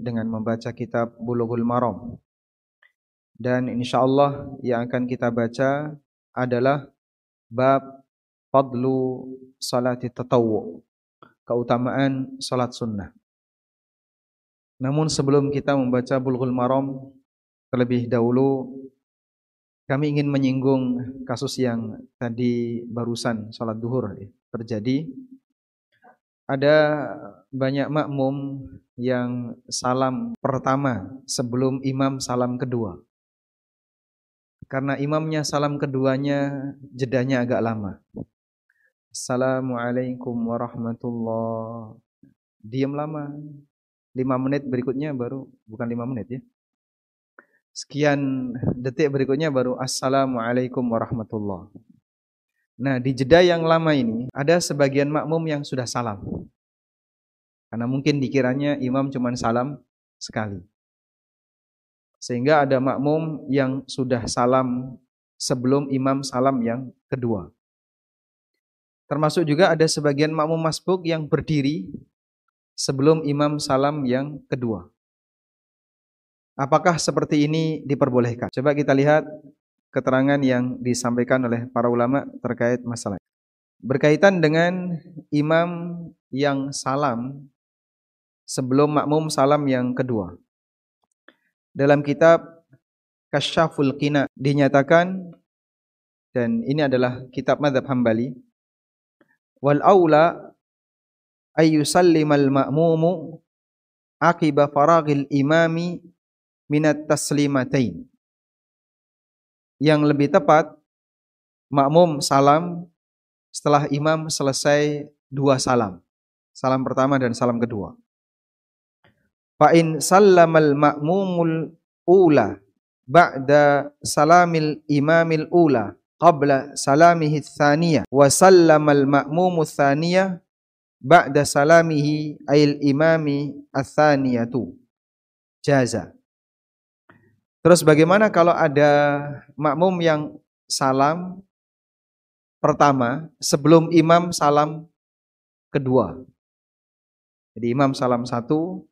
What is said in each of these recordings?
dengan membaca kitab Bulughul Maram. Dan insyaallah yang akan kita baca adalah bab fadlu salati tatawwu, keutamaan salat sunnah. Namun sebelum kita membaca Bulughul Maram terlebih dahulu kami ingin menyinggung kasus yang tadi barusan salat duhur terjadi ada banyak makmum yang salam pertama sebelum imam salam kedua. Karena imamnya salam keduanya jedanya agak lama. Assalamualaikum warahmatullah. Diam lama. Lima menit berikutnya baru, bukan lima menit ya. Sekian detik berikutnya baru Assalamualaikum warahmatullah. Nah, di jeda yang lama ini ada sebagian makmum yang sudah salam. Karena mungkin dikiranya imam cuma salam sekali. Sehingga ada makmum yang sudah salam sebelum imam salam yang kedua. Termasuk juga ada sebagian makmum masbuk yang berdiri sebelum imam salam yang kedua. Apakah seperti ini diperbolehkan? Coba kita lihat keterangan yang disampaikan oleh para ulama terkait masalah. Berkaitan dengan imam yang salam sebelum makmum salam yang kedua. Dalam kitab Kasyaful Qina dinyatakan dan ini adalah kitab madhab Hambali wal aula ayyusallimal ma'mumu akiba faragil imami minat taslimatain yang lebih tepat makmum salam setelah imam selesai dua salam. Salam pertama dan salam kedua. Fa in sallamal ma'mumul ula ba'da salamil imamil ula qabla salamihi tsaniyah wa sallamal ma'mumu tsaniyah ba'da salamihi ayil imami ats-tsaniyatu jaza Terus bagaimana kalau ada makmum yang salam pertama sebelum imam salam kedua. Jadi imam salam satu,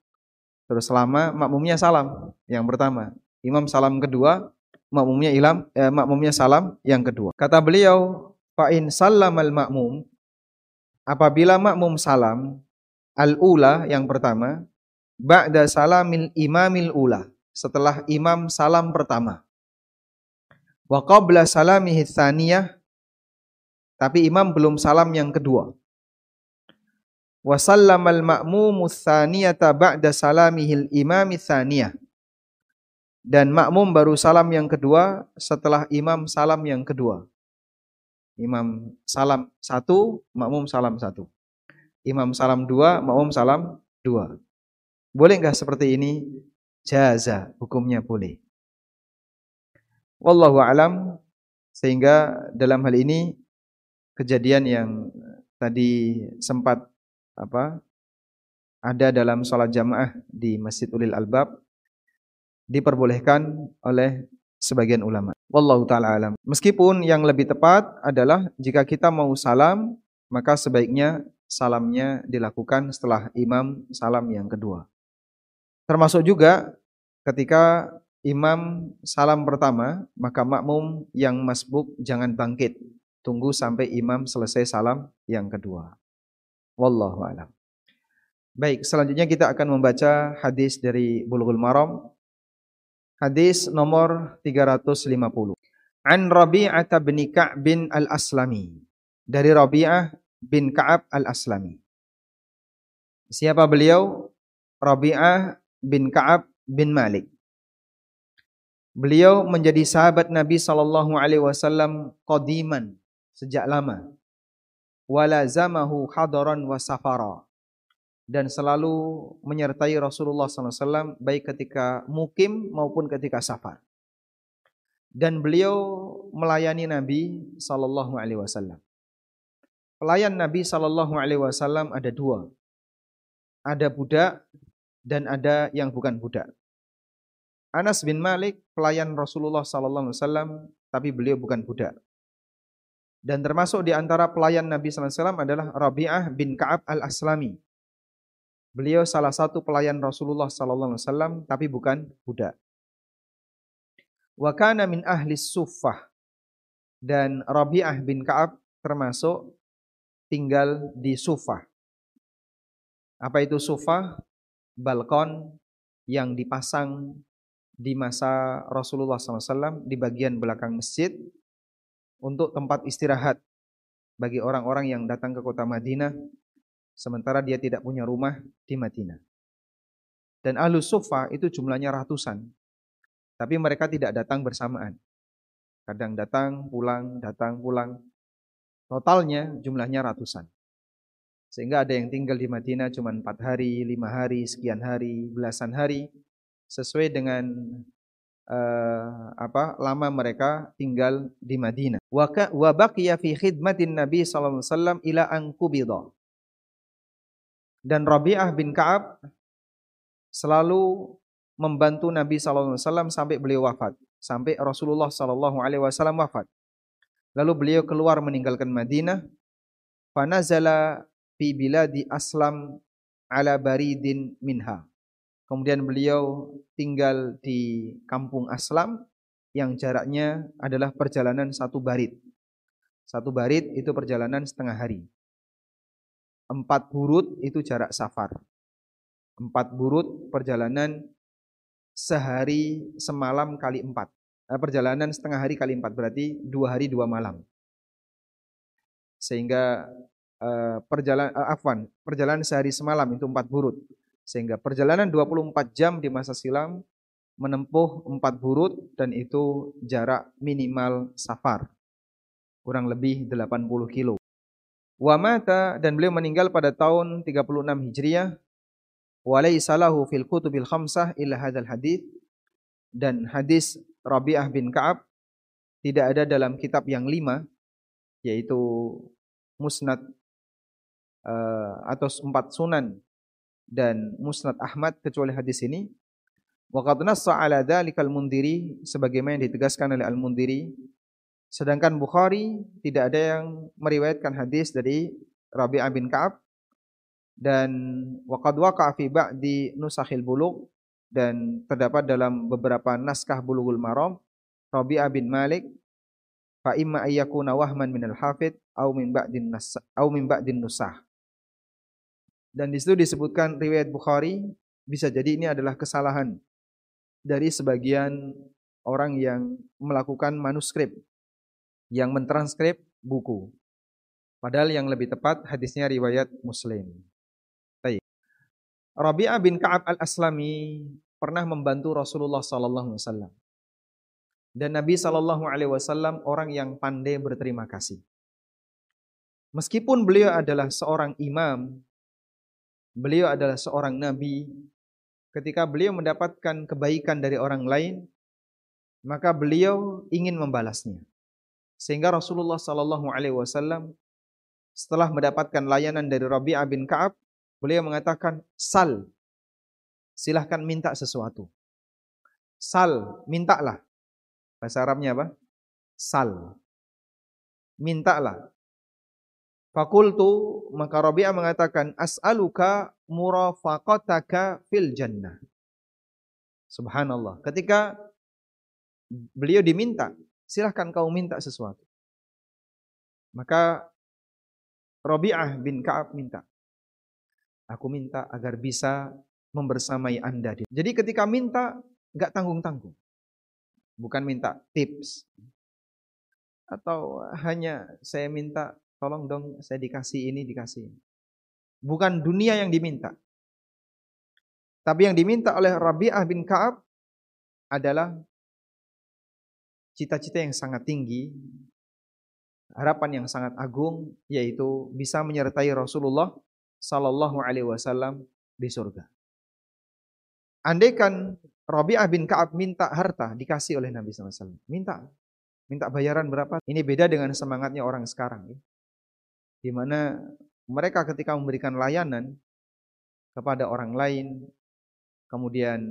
terus selama makmumnya salam yang pertama. Imam salam kedua, makmumnya ilam, eh, makmumnya salam yang kedua. Kata beliau, fa'in salam al makmum, apabila makmum salam al-ula yang pertama, ba'da salamil imamil ula setelah imam salam pertama. Wa qabla salamihi tsaniyah tapi imam belum salam yang kedua. Wa sallamal ma'mumu tsaniyata ba'da salamihil imami tsaniyah. Dan makmum baru salam yang kedua setelah imam salam yang kedua. Imam salam satu, makmum salam satu. Imam salam dua, makmum salam dua. Boleh enggak seperti ini? jaza, hukumnya boleh. Wallahu alam sehingga dalam hal ini kejadian yang tadi sempat apa ada dalam sholat jamaah di Masjid Ulil Albab diperbolehkan oleh sebagian ulama. Wallahu taala alam. Meskipun yang lebih tepat adalah jika kita mau salam, maka sebaiknya salamnya dilakukan setelah imam salam yang kedua. Termasuk juga ketika imam salam pertama, maka makmum yang masbuk jangan bangkit. Tunggu sampai imam selesai salam yang kedua. Wallahu a'lam. Baik, selanjutnya kita akan membaca hadis dari Bulughul Maram. Hadis nomor 350. An Rabi'ah bin Ka'b bin Al-Aslami. Dari Rabi'ah bin Ka'ab Al-Aslami. Siapa beliau? Rabi'ah bin Ka'ab bin Malik. Beliau menjadi sahabat Nabi sallallahu alaihi wasallam qadiman sejak lama. Walazamahu hadaran wa safara. Dan selalu menyertai Rasulullah wasallam baik ketika mukim maupun ketika safar. Dan beliau melayani Nabi sallallahu alaihi wasallam. Pelayan Nabi sallallahu alaihi wasallam ada dua. Ada budak dan ada yang bukan budak. Anas bin Malik pelayan Rasulullah sallallahu alaihi wasallam tapi beliau bukan budak. Dan termasuk di antara pelayan Nabi wasallam adalah Rabi'ah bin Ka'ab al-Aslami. Beliau salah satu pelayan Rasulullah wasallam tapi bukan budak. Wa kana min ahli suffah. Dan Rabi'ah bin Ka'ab termasuk tinggal di Sufah. Apa itu Sufah? Balkon yang dipasang di masa Rasulullah SAW di bagian belakang masjid untuk tempat istirahat bagi orang-orang yang datang ke kota Madinah sementara dia tidak punya rumah di Madinah. Dan ahlu sufa itu jumlahnya ratusan. Tapi mereka tidak datang bersamaan. Kadang datang, pulang, datang, pulang. Totalnya jumlahnya ratusan. Sehingga ada yang tinggal di Madinah cuma empat hari, lima hari, sekian hari, belasan hari. Sesuai dengan uh, apa lama mereka tinggal di Madinah. Wa baqiya fi khidmatin Nabi sallallahu alaihi wasallam ila an Dan Rabi'ah bin Ka'ab selalu membantu Nabi sallallahu alaihi wasallam sampai beliau wafat, sampai Rasulullah sallallahu alaihi wasallam wafat. Lalu beliau keluar meninggalkan Madinah. Fanazala fi biladi Aslam ala baridin minha. Kemudian beliau tinggal di kampung Aslam yang jaraknya adalah perjalanan satu barit. Satu barit itu perjalanan setengah hari. Empat burut itu jarak safar. Empat burut perjalanan sehari semalam kali empat. Eh, perjalanan setengah hari kali empat berarti dua hari dua malam. Sehingga uh, perjalanan uh, afwan, perjalanan sehari semalam itu empat burut. Sehingga perjalanan 24 jam di masa silam menempuh empat burut dan itu jarak minimal safar. Kurang lebih 80 kilo. Wa mata dan beliau meninggal pada tahun 36 Hijriah. Walaysa lahu fil kutubil khamsah illa hadzal hadis dan hadis Rabi'ah bin Ka'ab tidak ada dalam kitab yang lima yaitu Musnad uh, atau empat sunan dan Musnad Ahmad kecuali hadis ini. Wa qad nassa ala dzalikal mundiri sebagaimana yang ditegaskan oleh Al-Mundiri. Sedangkan Bukhari tidak ada yang meriwayatkan hadis dari Rabi'ah bin Ka'ab dan waqad waqa'a fi ba'di nusakhil bulugh dan terdapat dalam beberapa naskah Bulughul Maram Rabi'ah bin Malik fa imma ayyakuna wahman minal hafid au min ba'din nas au min ba'din nusah dan di situ disebutkan riwayat Bukhari bisa jadi ini adalah kesalahan dari sebagian orang yang melakukan manuskrip yang mentranskrip buku. Padahal yang lebih tepat hadisnya riwayat Muslim. Baik. Rabi'ah bin Ka'ab al-Aslami pernah membantu Rasulullah sallallahu alaihi wasallam. Dan Nabi sallallahu alaihi wasallam orang yang pandai berterima kasih. Meskipun beliau adalah seorang imam beliau adalah seorang nabi. Ketika beliau mendapatkan kebaikan dari orang lain, maka beliau ingin membalasnya. Sehingga Rasulullah sallallahu alaihi wasallam setelah mendapatkan layanan dari Rabi'ah bin Ka'ab, beliau mengatakan, "Sal." Silahkan minta sesuatu. Sal, mintalah. Bahasa Arabnya apa? Sal. Mintalah. Fakultu maka Rabi'ah mengatakan as'aluka murafaqataka fil jannah. Subhanallah. Ketika beliau diminta, silahkan kau minta sesuatu. Maka Rabi'ah bin Ka'ab minta. Aku minta agar bisa membersamai Anda. Jadi ketika minta, enggak tanggung-tanggung. Bukan minta tips. Atau hanya saya minta Tolong dong saya dikasih ini, dikasih ini. Bukan dunia yang diminta. Tapi yang diminta oleh Rabi'ah bin Ka'ab adalah cita-cita yang sangat tinggi, harapan yang sangat agung, yaitu bisa menyertai Rasulullah Sallallahu Alaihi Wasallam di surga. Andaikan Rabi'ah bin Ka'ab minta harta dikasih oleh Nabi SAW. Minta. Minta bayaran berapa? Ini beda dengan semangatnya orang sekarang. Di mana mereka ketika memberikan layanan kepada orang lain kemudian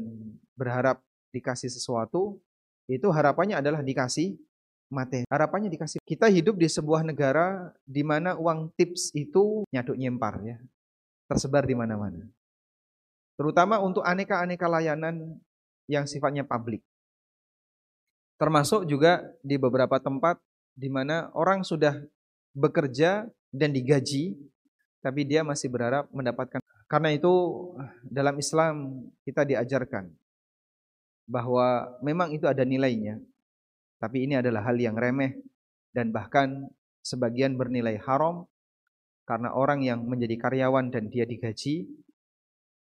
berharap dikasih sesuatu itu harapannya adalah dikasih materi. Harapannya dikasih. Kita hidup di sebuah negara di mana uang tips itu nyaduk nyempar ya. Tersebar di mana-mana. Terutama untuk aneka-aneka layanan yang sifatnya publik. Termasuk juga di beberapa tempat di mana orang sudah bekerja dan digaji, tapi dia masih berharap mendapatkan. Karena itu dalam Islam kita diajarkan bahwa memang itu ada nilainya, tapi ini adalah hal yang remeh dan bahkan sebagian bernilai haram karena orang yang menjadi karyawan dan dia digaji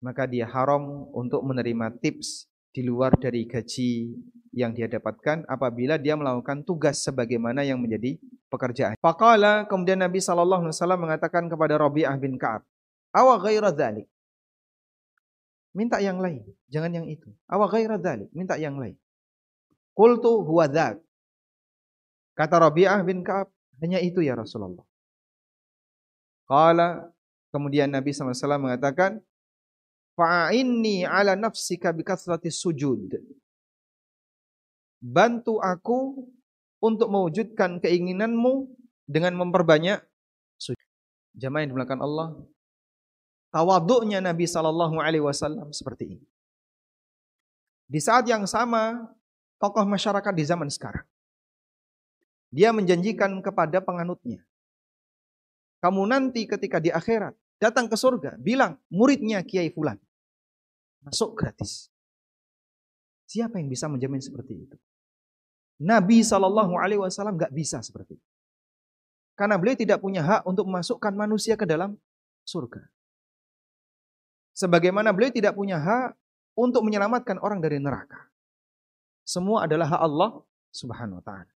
maka dia haram untuk menerima tips di luar dari gaji yang dia dapatkan apabila dia melakukan tugas sebagaimana yang menjadi pekerjaan. Faqala kemudian Nabi sallallahu alaihi wasallam mengatakan kepada Rabi'ah bin Ka'ab, "Awa ghaira dzalik?" Minta yang lain, jangan yang itu. Awa ghaira dzalik, minta yang lain. Qultu huwa dzak. Kata Rabi'ah bin Ka'ab, hanya itu ya Rasulullah. Qala kemudian Nabi SAW mengatakan, Fa'inni ala nafsika bikathrati sujud. Bantu aku untuk mewujudkan keinginanmu dengan memperbanyak sujud. Jamaah yang dimulakan Allah. Tawaduknya Nabi Sallallahu Alaihi Wasallam seperti ini. Di saat yang sama, tokoh masyarakat di zaman sekarang. Dia menjanjikan kepada penganutnya. Kamu nanti ketika di akhirat datang ke surga, bilang muridnya Kiai Fulan. Masuk gratis. Siapa yang bisa menjamin seperti itu? Nabi Shallallahu Alaihi Wasallam nggak bisa seperti itu. Karena beliau tidak punya hak untuk memasukkan manusia ke dalam surga. Sebagaimana beliau tidak punya hak untuk menyelamatkan orang dari neraka. Semua adalah hak Allah Subhanahu wa taala.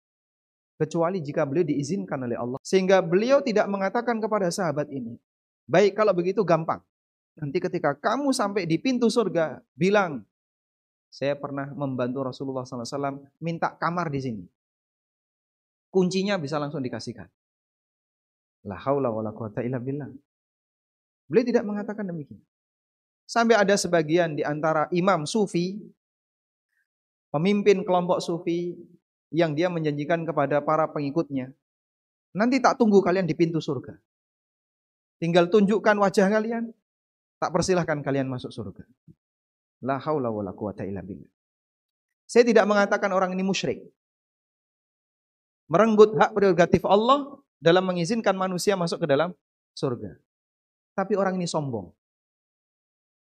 Kecuali jika beliau diizinkan oleh Allah. Sehingga beliau tidak mengatakan kepada sahabat ini, "Baik, kalau begitu gampang. Nanti ketika kamu sampai di pintu surga, bilang, saya pernah membantu Rasulullah SAW minta kamar di sini. Kuncinya bisa langsung dikasihkan. La haula wala quwata illa billah. Beliau tidak mengatakan demikian. Sampai ada sebagian di antara imam sufi, pemimpin kelompok sufi yang dia menjanjikan kepada para pengikutnya, nanti tak tunggu kalian di pintu surga. Tinggal tunjukkan wajah kalian, tak persilahkan kalian masuk surga. La haula wala quwata illa billah. Saya tidak mengatakan orang ini musyrik. Merenggut hak prerogatif Allah dalam mengizinkan manusia masuk ke dalam surga. Tapi orang ini sombong.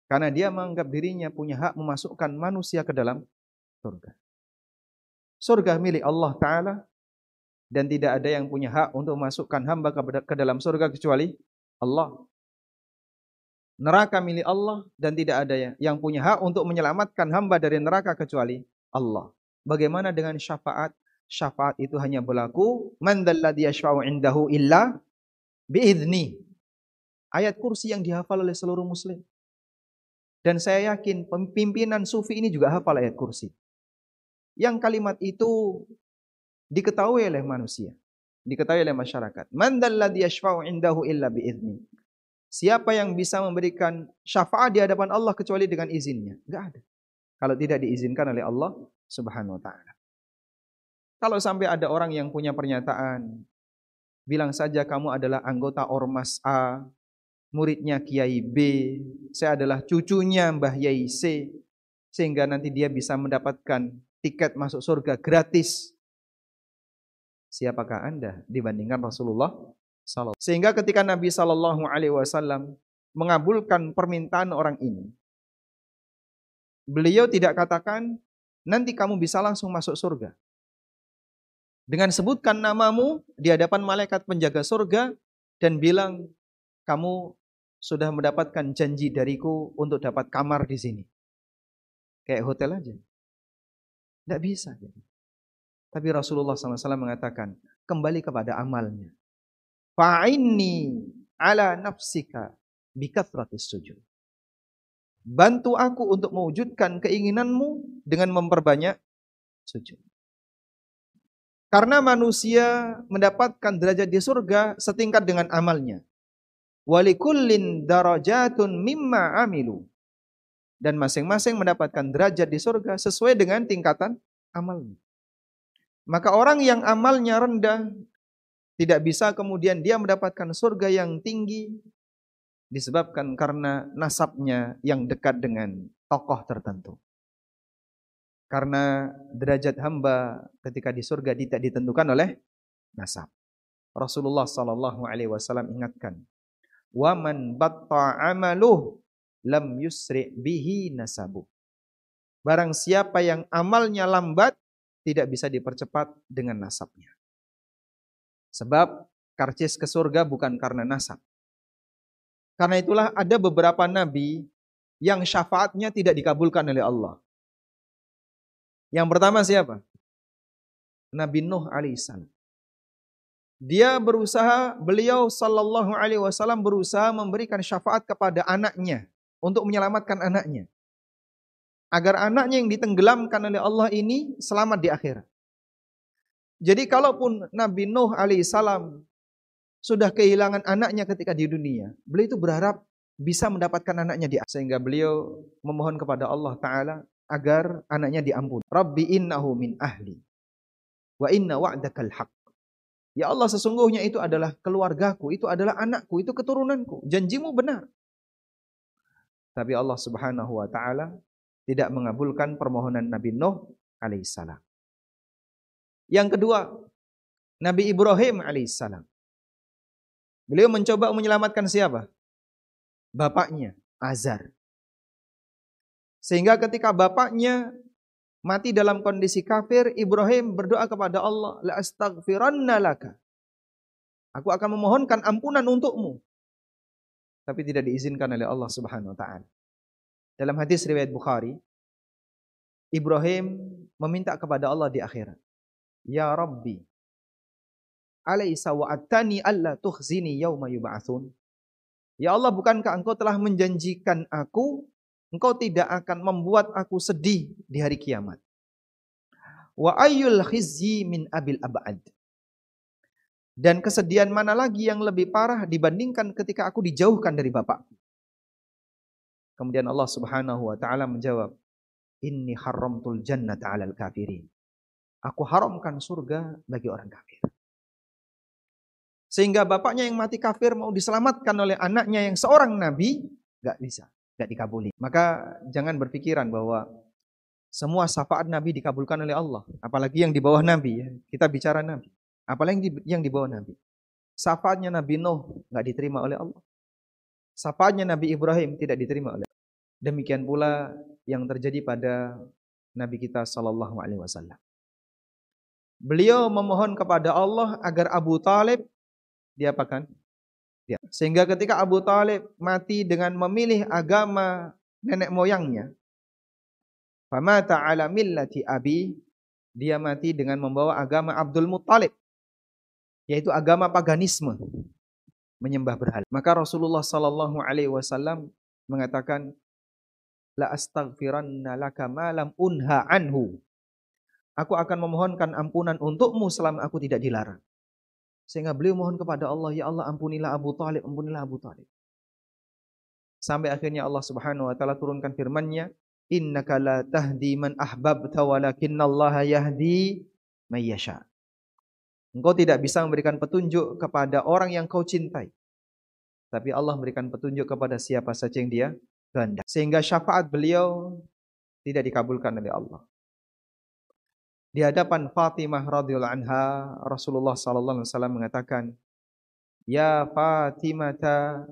Karena dia menganggap dirinya punya hak memasukkan manusia ke dalam surga. Surga milik Allah Ta'ala dan tidak ada yang punya hak untuk memasukkan hamba ke dalam surga kecuali Allah. Neraka milik Allah dan tidak ada yang punya hak untuk menyelamatkan hamba dari neraka kecuali Allah. Bagaimana dengan syafaat? Syafaat itu hanya berlaku man dzalladzi yashfa'u indahu illa biizni. Ayat kursi yang dihafal oleh seluruh muslim. Dan saya yakin pimpinan sufi ini juga hafal ayat kursi. Yang kalimat itu diketahui oleh manusia, diketahui oleh masyarakat. Man dzalladzi yashfa'u indahu illa biizni. Siapa yang bisa memberikan syafaat di hadapan Allah kecuali dengan izinnya? Enggak ada. Kalau tidak diizinkan oleh Allah Subhanahu wa taala. Kalau sampai ada orang yang punya pernyataan bilang saja kamu adalah anggota ormas A, muridnya Kiai B, saya adalah cucunya Mbah Yai C, sehingga nanti dia bisa mendapatkan tiket masuk surga gratis. Siapakah Anda dibandingkan Rasulullah sehingga ketika Nabi Shallallahu Alaihi Wasallam mengabulkan permintaan orang ini, beliau tidak katakan nanti kamu bisa langsung masuk surga. Dengan sebutkan namamu di hadapan malaikat penjaga surga dan bilang kamu sudah mendapatkan janji dariku untuk dapat kamar di sini. Kayak hotel aja. Tidak bisa. Tapi Rasulullah SAW mengatakan, kembali kepada amalnya. Fa'inni ala nafsika bikathratis sujud. Bantu aku untuk mewujudkan keinginanmu dengan memperbanyak sujud. Karena manusia mendapatkan derajat di surga setingkat dengan amalnya. Walikullin darajatun mimma amilu. Dan masing-masing mendapatkan derajat di surga sesuai dengan tingkatan amalnya. Maka orang yang amalnya rendah tidak bisa kemudian dia mendapatkan surga yang tinggi disebabkan karena nasabnya yang dekat dengan tokoh tertentu. Karena derajat hamba ketika di surga tidak ditentukan oleh nasab. Rasulullah sallallahu alaihi wasallam ingatkan, "Wa man batta 'amaluh lam yusri bihi nasabu." Barang siapa yang amalnya lambat tidak bisa dipercepat dengan nasabnya. Sebab karcis ke surga bukan karena nasab. Karena itulah ada beberapa nabi yang syafaatnya tidak dikabulkan oleh Allah. Yang pertama siapa? Nabi Nuh alaihissalam. Dia berusaha, beliau sallallahu alaihi wasallam berusaha memberikan syafaat kepada anaknya untuk menyelamatkan anaknya. Agar anaknya yang ditenggelamkan oleh Allah ini selamat di akhirat. Jadi kalaupun Nabi Nuh alaihissalam sudah kehilangan anaknya ketika di dunia, beliau itu berharap bisa mendapatkan anaknya di sehingga beliau memohon kepada Allah taala agar anaknya diampuni. Rabbi innahu min ahli wa inna wa'dakal haq. Ya Allah sesungguhnya itu adalah keluargaku, itu adalah anakku, itu keturunanku. Janjimu benar. Tapi Allah Subhanahu wa taala tidak mengabulkan permohonan Nabi Nuh alaihissalam. Yang kedua, Nabi Ibrahim alaihissalam. Beliau mencoba menyelamatkan siapa? Bapaknya, Azar. Sehingga ketika bapaknya mati dalam kondisi kafir, Ibrahim berdoa kepada Allah, la astaghfiranna laka. Aku akan memohonkan ampunan untukmu. Tapi tidak diizinkan oleh Allah Subhanahu wa taala. Dalam hadis riwayat Bukhari, Ibrahim meminta kepada Allah di akhirat, "Ya Rabbi, alaysa wa'atani alla tukhzini yauma yub'atsun?" Ya Allah, bukankah Engkau telah menjanjikan aku engkau tidak akan membuat aku sedih di hari kiamat. Wa ayyul khizyi min abil abad. Dan kesedihan mana lagi yang lebih parah dibandingkan ketika aku dijauhkan dari bapak. Kemudian Allah Subhanahu wa taala menjawab, "Inni haramtul jannata 'alal kafirin." Aku haramkan surga bagi orang kafir. Sehingga bapaknya yang mati kafir mau diselamatkan oleh anaknya yang seorang nabi, gak bisa tidak dikabuli. Maka jangan berpikiran bahwa semua syafaat Nabi dikabulkan oleh Allah. Apalagi yang di bawah Nabi. Ya. Kita bicara Nabi. Apalagi yang di, bawah Nabi. Syafaatnya Nabi Nuh nggak diterima oleh Allah. Syafaatnya Nabi Ibrahim tidak diterima oleh Allah. Demikian pula yang terjadi pada Nabi kita Sallallahu Alaihi Wasallam. Beliau memohon kepada Allah agar Abu Talib diapakan? Ya. Sehingga ketika Abu Talib mati dengan memilih agama nenek moyangnya, famata ala millati abi, dia mati dengan membawa agama Abdul Muttalib, yaitu agama paganisme, menyembah berhala. Maka Rasulullah sallallahu alaihi wasallam mengatakan, la astaghfiranna laka ma lam unha anhu. Aku akan memohonkan ampunan untukmu selama aku tidak dilarang. Sehingga beliau mohon kepada Allah, Ya Allah ampunilah Abu Talib, ampunilah Abu Talib. Sampai akhirnya Allah subhanahu wa ta'ala turunkan firmannya, Innaka la tahdi man ahbabta walakinnallaha yahdi mayyasha. Engkau tidak bisa memberikan petunjuk kepada orang yang kau cintai. Tapi Allah memberikan petunjuk kepada siapa saja yang dia kehendak. Sehingga syafaat beliau tidak dikabulkan oleh Allah. Di hadapan Fatimah radhiyallahu anha, Rasulullah sallallahu alaihi wasallam mengatakan, "Ya Fatimah,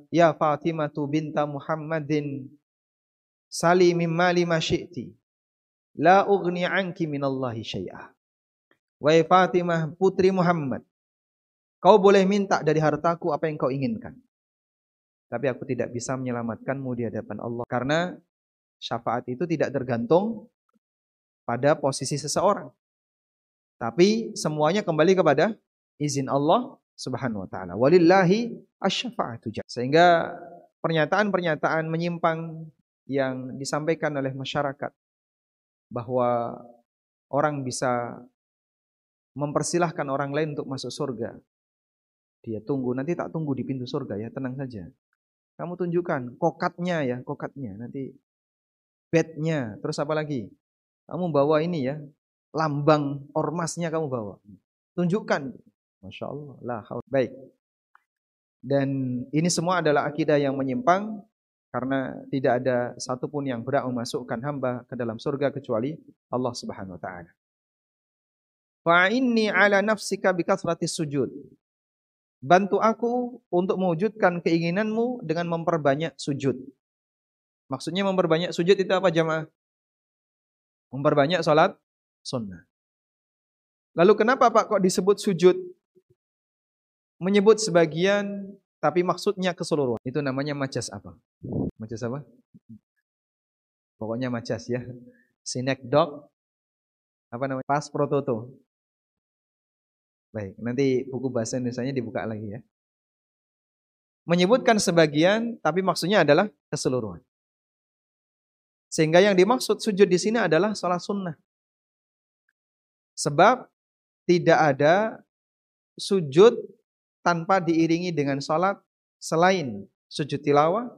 ya Fatimah binta Muhammadin, sali min mali ma syi'ti. La ughni anki minallahi syai'a." Wahai Fatimah putri Muhammad, kau boleh minta dari hartaku apa yang kau inginkan. Tapi aku tidak bisa menyelamatkanmu di hadapan Allah karena syafaat itu tidak tergantung pada posisi seseorang. Tapi semuanya kembali kepada izin Allah Subhanahu wa taala. Walillahi asy-syafa'atu Sehingga pernyataan-pernyataan menyimpang yang disampaikan oleh masyarakat bahwa orang bisa mempersilahkan orang lain untuk masuk surga. Dia tunggu, nanti tak tunggu di pintu surga ya, tenang saja. Kamu tunjukkan kokatnya ya, kokatnya. Nanti bednya, terus apa lagi? Kamu bawa ini ya, lambang ormasnya kamu bawa. Tunjukkan. Masya Allah. Lah, baik. Dan ini semua adalah akidah yang menyimpang karena tidak ada satupun yang berhak memasukkan hamba ke dalam surga kecuali Allah Subhanahu wa taala. Fa inni ala nafsika bikasratis sujud. Bantu aku untuk mewujudkan keinginanmu dengan memperbanyak sujud. Maksudnya memperbanyak sujud itu apa jamaah? Memperbanyak salat sunnah. Lalu kenapa Pak kok disebut sujud? Menyebut sebagian tapi maksudnya keseluruhan. Itu namanya majas apa? Majas apa? Pokoknya majas ya. Sinek dog apa namanya? Pas prototo. Baik, nanti buku bahasa Indonesia dibuka lagi ya. Menyebutkan sebagian tapi maksudnya adalah keseluruhan. Sehingga yang dimaksud sujud di sini adalah sholat sunnah. Sebab tidak ada sujud tanpa diiringi dengan sholat selain sujud tilawah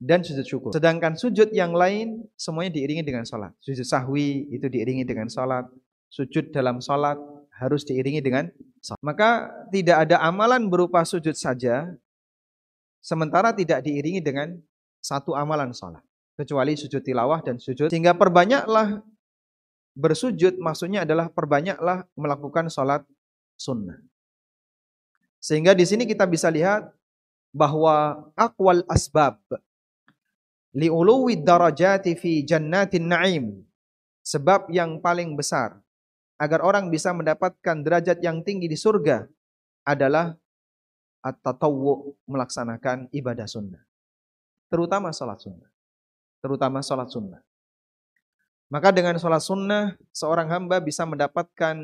dan sujud syukur. Sedangkan sujud yang lain semuanya diiringi dengan sholat. Sujud sahwi itu diiringi dengan sholat. Sujud dalam sholat harus diiringi dengan sholat. Maka tidak ada amalan berupa sujud saja sementara tidak diiringi dengan satu amalan sholat. Kecuali sujud tilawah dan sujud. Sehingga perbanyaklah bersujud maksudnya adalah perbanyaklah melakukan sholat sunnah. Sehingga di sini kita bisa lihat bahwa akwal asbab liuluwi darajati fi jannatin na'im sebab yang paling besar agar orang bisa mendapatkan derajat yang tinggi di surga adalah at-tatawwu melaksanakan ibadah sunnah terutama salat sunnah terutama salat sunnah maka dengan salat sunnah seorang hamba bisa mendapatkan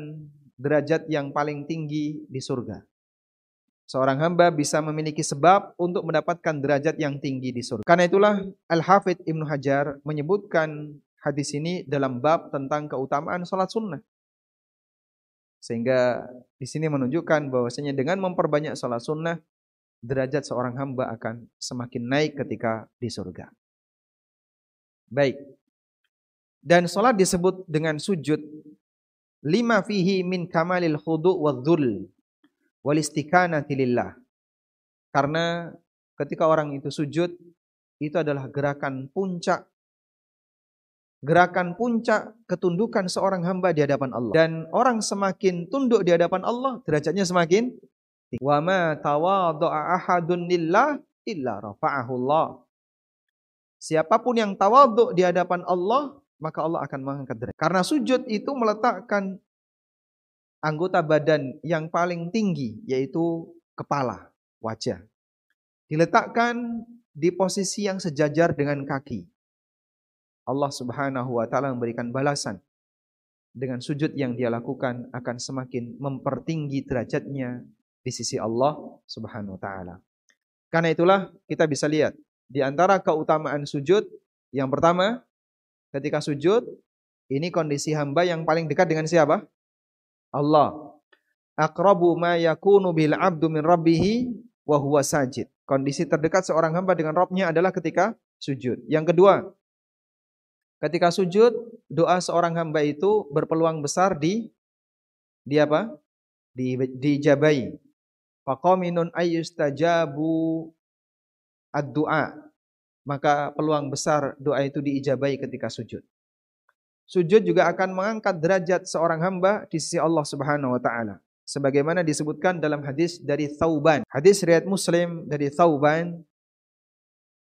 derajat yang paling tinggi di surga Seorang hamba bisa memiliki sebab untuk mendapatkan derajat yang tinggi di surga. Karena itulah Al-Hafidh Ibnu Hajar menyebutkan hadis ini dalam bab tentang keutamaan sholat sunnah. Sehingga di sini menunjukkan bahwasanya dengan memperbanyak sholat sunnah, derajat seorang hamba akan semakin naik ketika di surga. Baik. Dan sholat disebut dengan sujud. Lima fihi min kamalil khudu wa dhul wal istiqanati lillah. Karena ketika orang itu sujud itu adalah gerakan puncak gerakan puncak ketundukan seorang hamba di hadapan Allah. Dan orang semakin tunduk di hadapan Allah, derajatnya semakin. Wa ma tawadha'a ahadun lillah illa rafa'ahu. Siapa pun yang tawadhu di hadapan Allah, maka Allah akan mengangkat derajat. Karena sujud itu meletakkan anggota badan yang paling tinggi yaitu kepala, wajah. Diletakkan di posisi yang sejajar dengan kaki. Allah Subhanahu wa taala memberikan balasan dengan sujud yang dia lakukan akan semakin mempertinggi derajatnya di sisi Allah Subhanahu wa taala. Karena itulah kita bisa lihat di antara keutamaan sujud yang pertama ketika sujud ini kondisi hamba yang paling dekat dengan siapa? Allah. Aqrabu ma yakunu bil abdu min rabbih wa huwa sajid. Kondisi terdekat seorang hamba dengan Rabbnya adalah ketika sujud. Yang kedua, ketika sujud, doa seorang hamba itu berpeluang besar di di apa? Di dijabai. Faqaminun ayyustajabu ad-du'a. Maka peluang besar doa itu diijabai ketika sujud. Sujud juga akan mengangkat derajat seorang hamba di sisi Allah Subhanahu wa taala. Sebagaimana disebutkan dalam hadis dari Thauban. Hadis riwayat Muslim dari Thauban.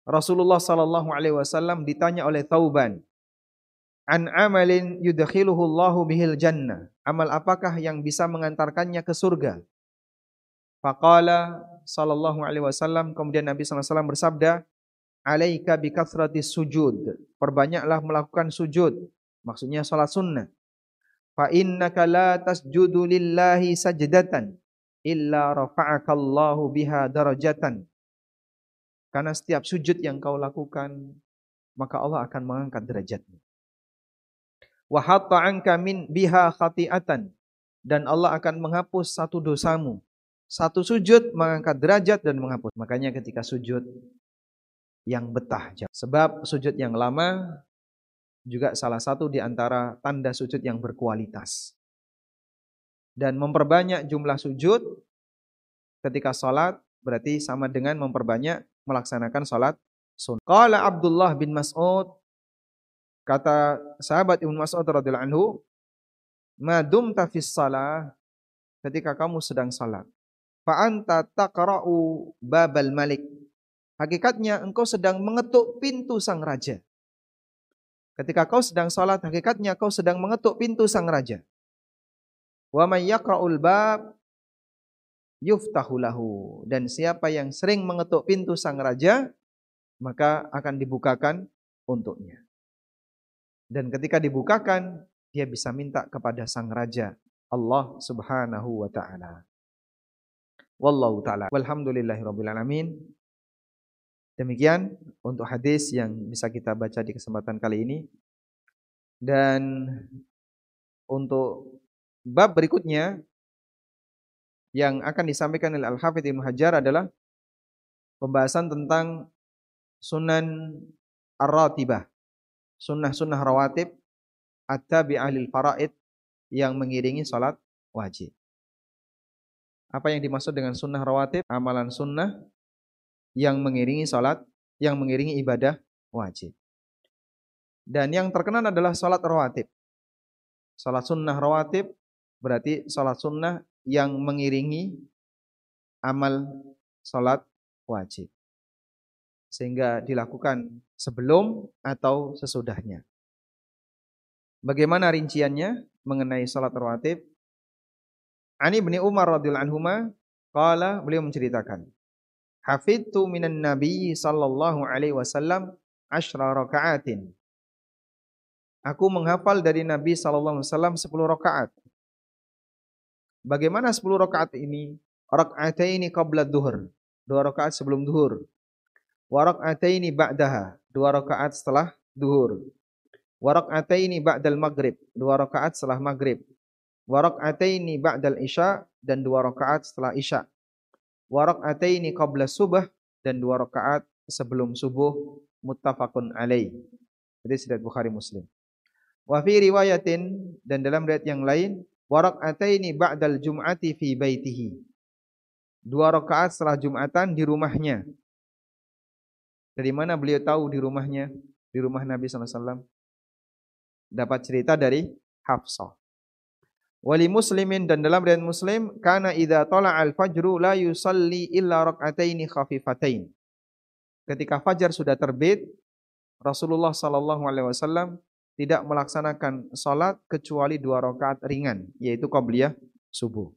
Rasulullah sallallahu alaihi wasallam ditanya oleh Thauban, "An amalin yudkhiluhu Allahu bihil jannah." Amal apakah yang bisa mengantarkannya ke surga? Faqala sallallahu alaihi wasallam kemudian Nabi sallallahu alaihi wasallam bersabda, "Alaika bi sujud." Perbanyaklah melakukan sujud Maksudnya salat sunnah. Fa innaka la tasjudu lillahi sajdatan illa rafa'aka Allahu biha darajatan. Karena setiap sujud yang kau lakukan, maka Allah akan mengangkat derajatmu. Wa hatta anka min biha khati'atan dan Allah akan menghapus satu dosamu. Satu sujud mengangkat derajat dan menghapus. Makanya ketika sujud yang betah. Sebab sujud yang lama juga salah satu di antara tanda sujud yang berkualitas. Dan memperbanyak jumlah sujud ketika sholat berarti sama dengan memperbanyak melaksanakan salat sunnah. Qala Abdullah bin Mas'ud kata sahabat Ibnu Mas'ud radhiyallahu anhu, "Ma dumta fis salah ketika kamu sedang salat, fa anta taqra'u babal malik." Hakikatnya engkau sedang mengetuk pintu sang raja. Ketika kau sedang salat, hakikatnya kau sedang mengetuk pintu sang raja. Wa may yaqra'ul bab yuftahu lahu dan siapa yang sering mengetuk pintu sang raja maka akan dibukakan untuknya. Dan ketika dibukakan dia bisa minta kepada sang raja Allah Subhanahu wa taala. Wallahu taala. Walhamdulillahirabbil alamin. Demikian untuk hadis yang bisa kita baca di kesempatan kali ini. Dan untuk bab berikutnya yang akan disampaikan oleh Al-Hafidh Ibnu Hajar adalah pembahasan tentang sunan ar-ratibah. Sunnah-sunnah rawatib at-tabi'ah lil faraid yang mengiringi salat wajib. Apa yang dimaksud dengan sunnah rawatib? Amalan sunnah yang mengiringi salat, yang mengiringi ibadah wajib. Dan yang terkenal adalah salat rawatib. Salat sunnah rawatib berarti salat sunnah yang mengiringi amal salat wajib. Sehingga dilakukan sebelum atau sesudahnya. Bagaimana rinciannya mengenai salat rawatib? Ani bin Umar radhiyallahu anhu qala beliau menceritakan hafidtu minan nabi sallallahu alaihi wasallam asyra raka'atin. Aku menghafal dari Nabi sallallahu alaihi wasallam 10 rakaat. Bagaimana 10 rakaat ini? Raka'ataini qabla dhuhr. Dua rakaat sebelum duhur. Wa raka'ataini ba'daha. Dua rakaat setelah duhur. Wa raka'ataini ba'dal maghrib. Dua rakaat setelah maghrib. Wa raka'ataini ba'dal isya dan dua rakaat setelah isya wa rak'ataini qabla subah dan dua rakaat sebelum subuh muttafaqun alaih. Jadi riwayat Bukhari Muslim. Wa fi riwayatin dan dalam riwayat yang lain wa rak'ataini ba'dal jum'ati fi baitihi. Dua rakaat setelah Jumatan di rumahnya. Dari mana beliau tahu di rumahnya? Di rumah Nabi SAW. Dapat cerita dari Hafsah. Wali muslimin dan dalam riwayat muslim kana idza tala al fajru la yusalli illa rak'ataini khafifatain. Ketika fajar sudah terbit, Rasulullah sallallahu alaihi wasallam tidak melaksanakan salat kecuali dua rakaat ringan, yaitu qabliyah subuh.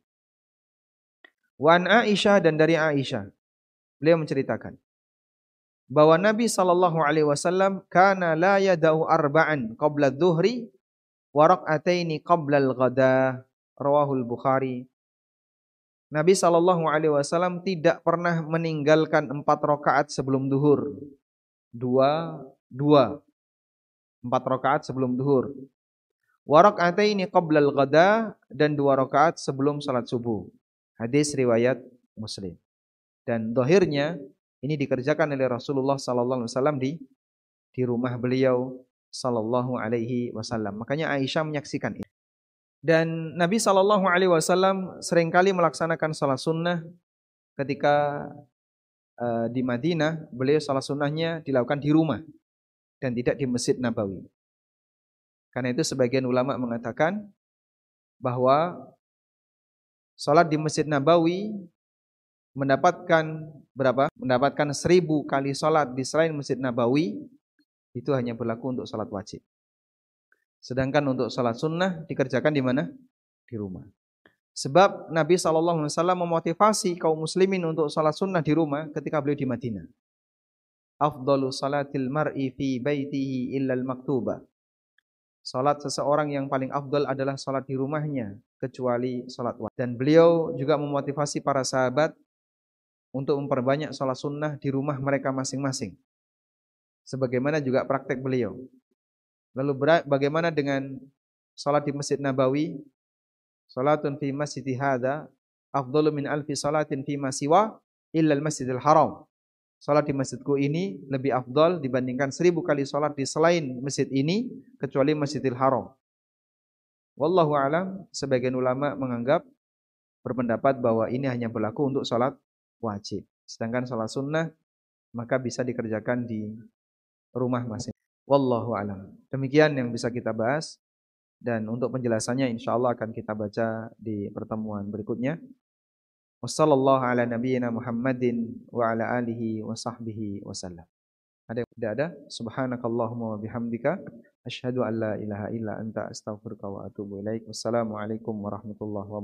Wan Aisyah dan dari Aisyah, beliau menceritakan bahwa Nabi sallallahu alaihi wasallam kana la yadau arba'an qabla dhuhri warak'ataini qablal ghada rawahul Bukhari Nabi sallallahu alaihi wasallam tidak pernah meninggalkan empat rakaat sebelum duhur. Dua, dua. Empat rakaat sebelum duhur. Warak'ataini qablal ghada dan dua rakaat sebelum salat subuh. Hadis riwayat Muslim. Dan dohirnya ini dikerjakan oleh Rasulullah sallallahu alaihi wasallam di di rumah beliau sallallahu alaihi wasallam. Makanya Aisyah menyaksikan ini. Dan Nabi sallallahu alaihi wasallam sering kali melaksanakan salat sunnah ketika uh, di Madinah, beliau salat sunnahnya dilakukan di rumah dan tidak di Masjid Nabawi. Karena itu sebagian ulama mengatakan bahwa salat di Masjid Nabawi mendapatkan berapa? Mendapatkan seribu kali salat di selain Masjid Nabawi itu hanya berlaku untuk salat wajib. Sedangkan untuk salat sunnah dikerjakan di mana? Di rumah. Sebab Nabi SAW memotivasi kaum muslimin untuk salat sunnah di rumah ketika beliau di Madinah. Afdalu salatil mar'i fi baitihi illal maktuba. Salat seseorang yang paling afdal adalah salat di rumahnya kecuali salat wajib. Dan beliau juga memotivasi para sahabat untuk memperbanyak salat sunnah di rumah mereka masing-masing sebagaimana juga praktek beliau. Lalu bagaimana dengan salat di Masjid Nabawi? Salatun fi masjid hadza afdalu min alfi salatin fi siwa illa al-Masjidil Haram. Salat di masjidku ini lebih afdal dibandingkan seribu kali salat di selain masjid ini kecuali Masjidil Haram. Wallahu alam, sebagian ulama menganggap berpendapat bahwa ini hanya berlaku untuk salat wajib. Sedangkan sholat sunnah maka bisa dikerjakan di rumah masing. Wallahu alam. Demikian yang bisa kita bahas dan untuk penjelasannya insyaallah akan kita baca di pertemuan berikutnya. Wassallallahu ala nabiyyina Muhammadin wa ala alihi wa sahbihi wasallam. Ada yang tidak ada? Subhanakallahumma wa bihamdika asyhadu an la ilaha illa anta astaghfiruka wa atubu ilaik. Wassalamualaikum warahmatullahi wabarakatuh.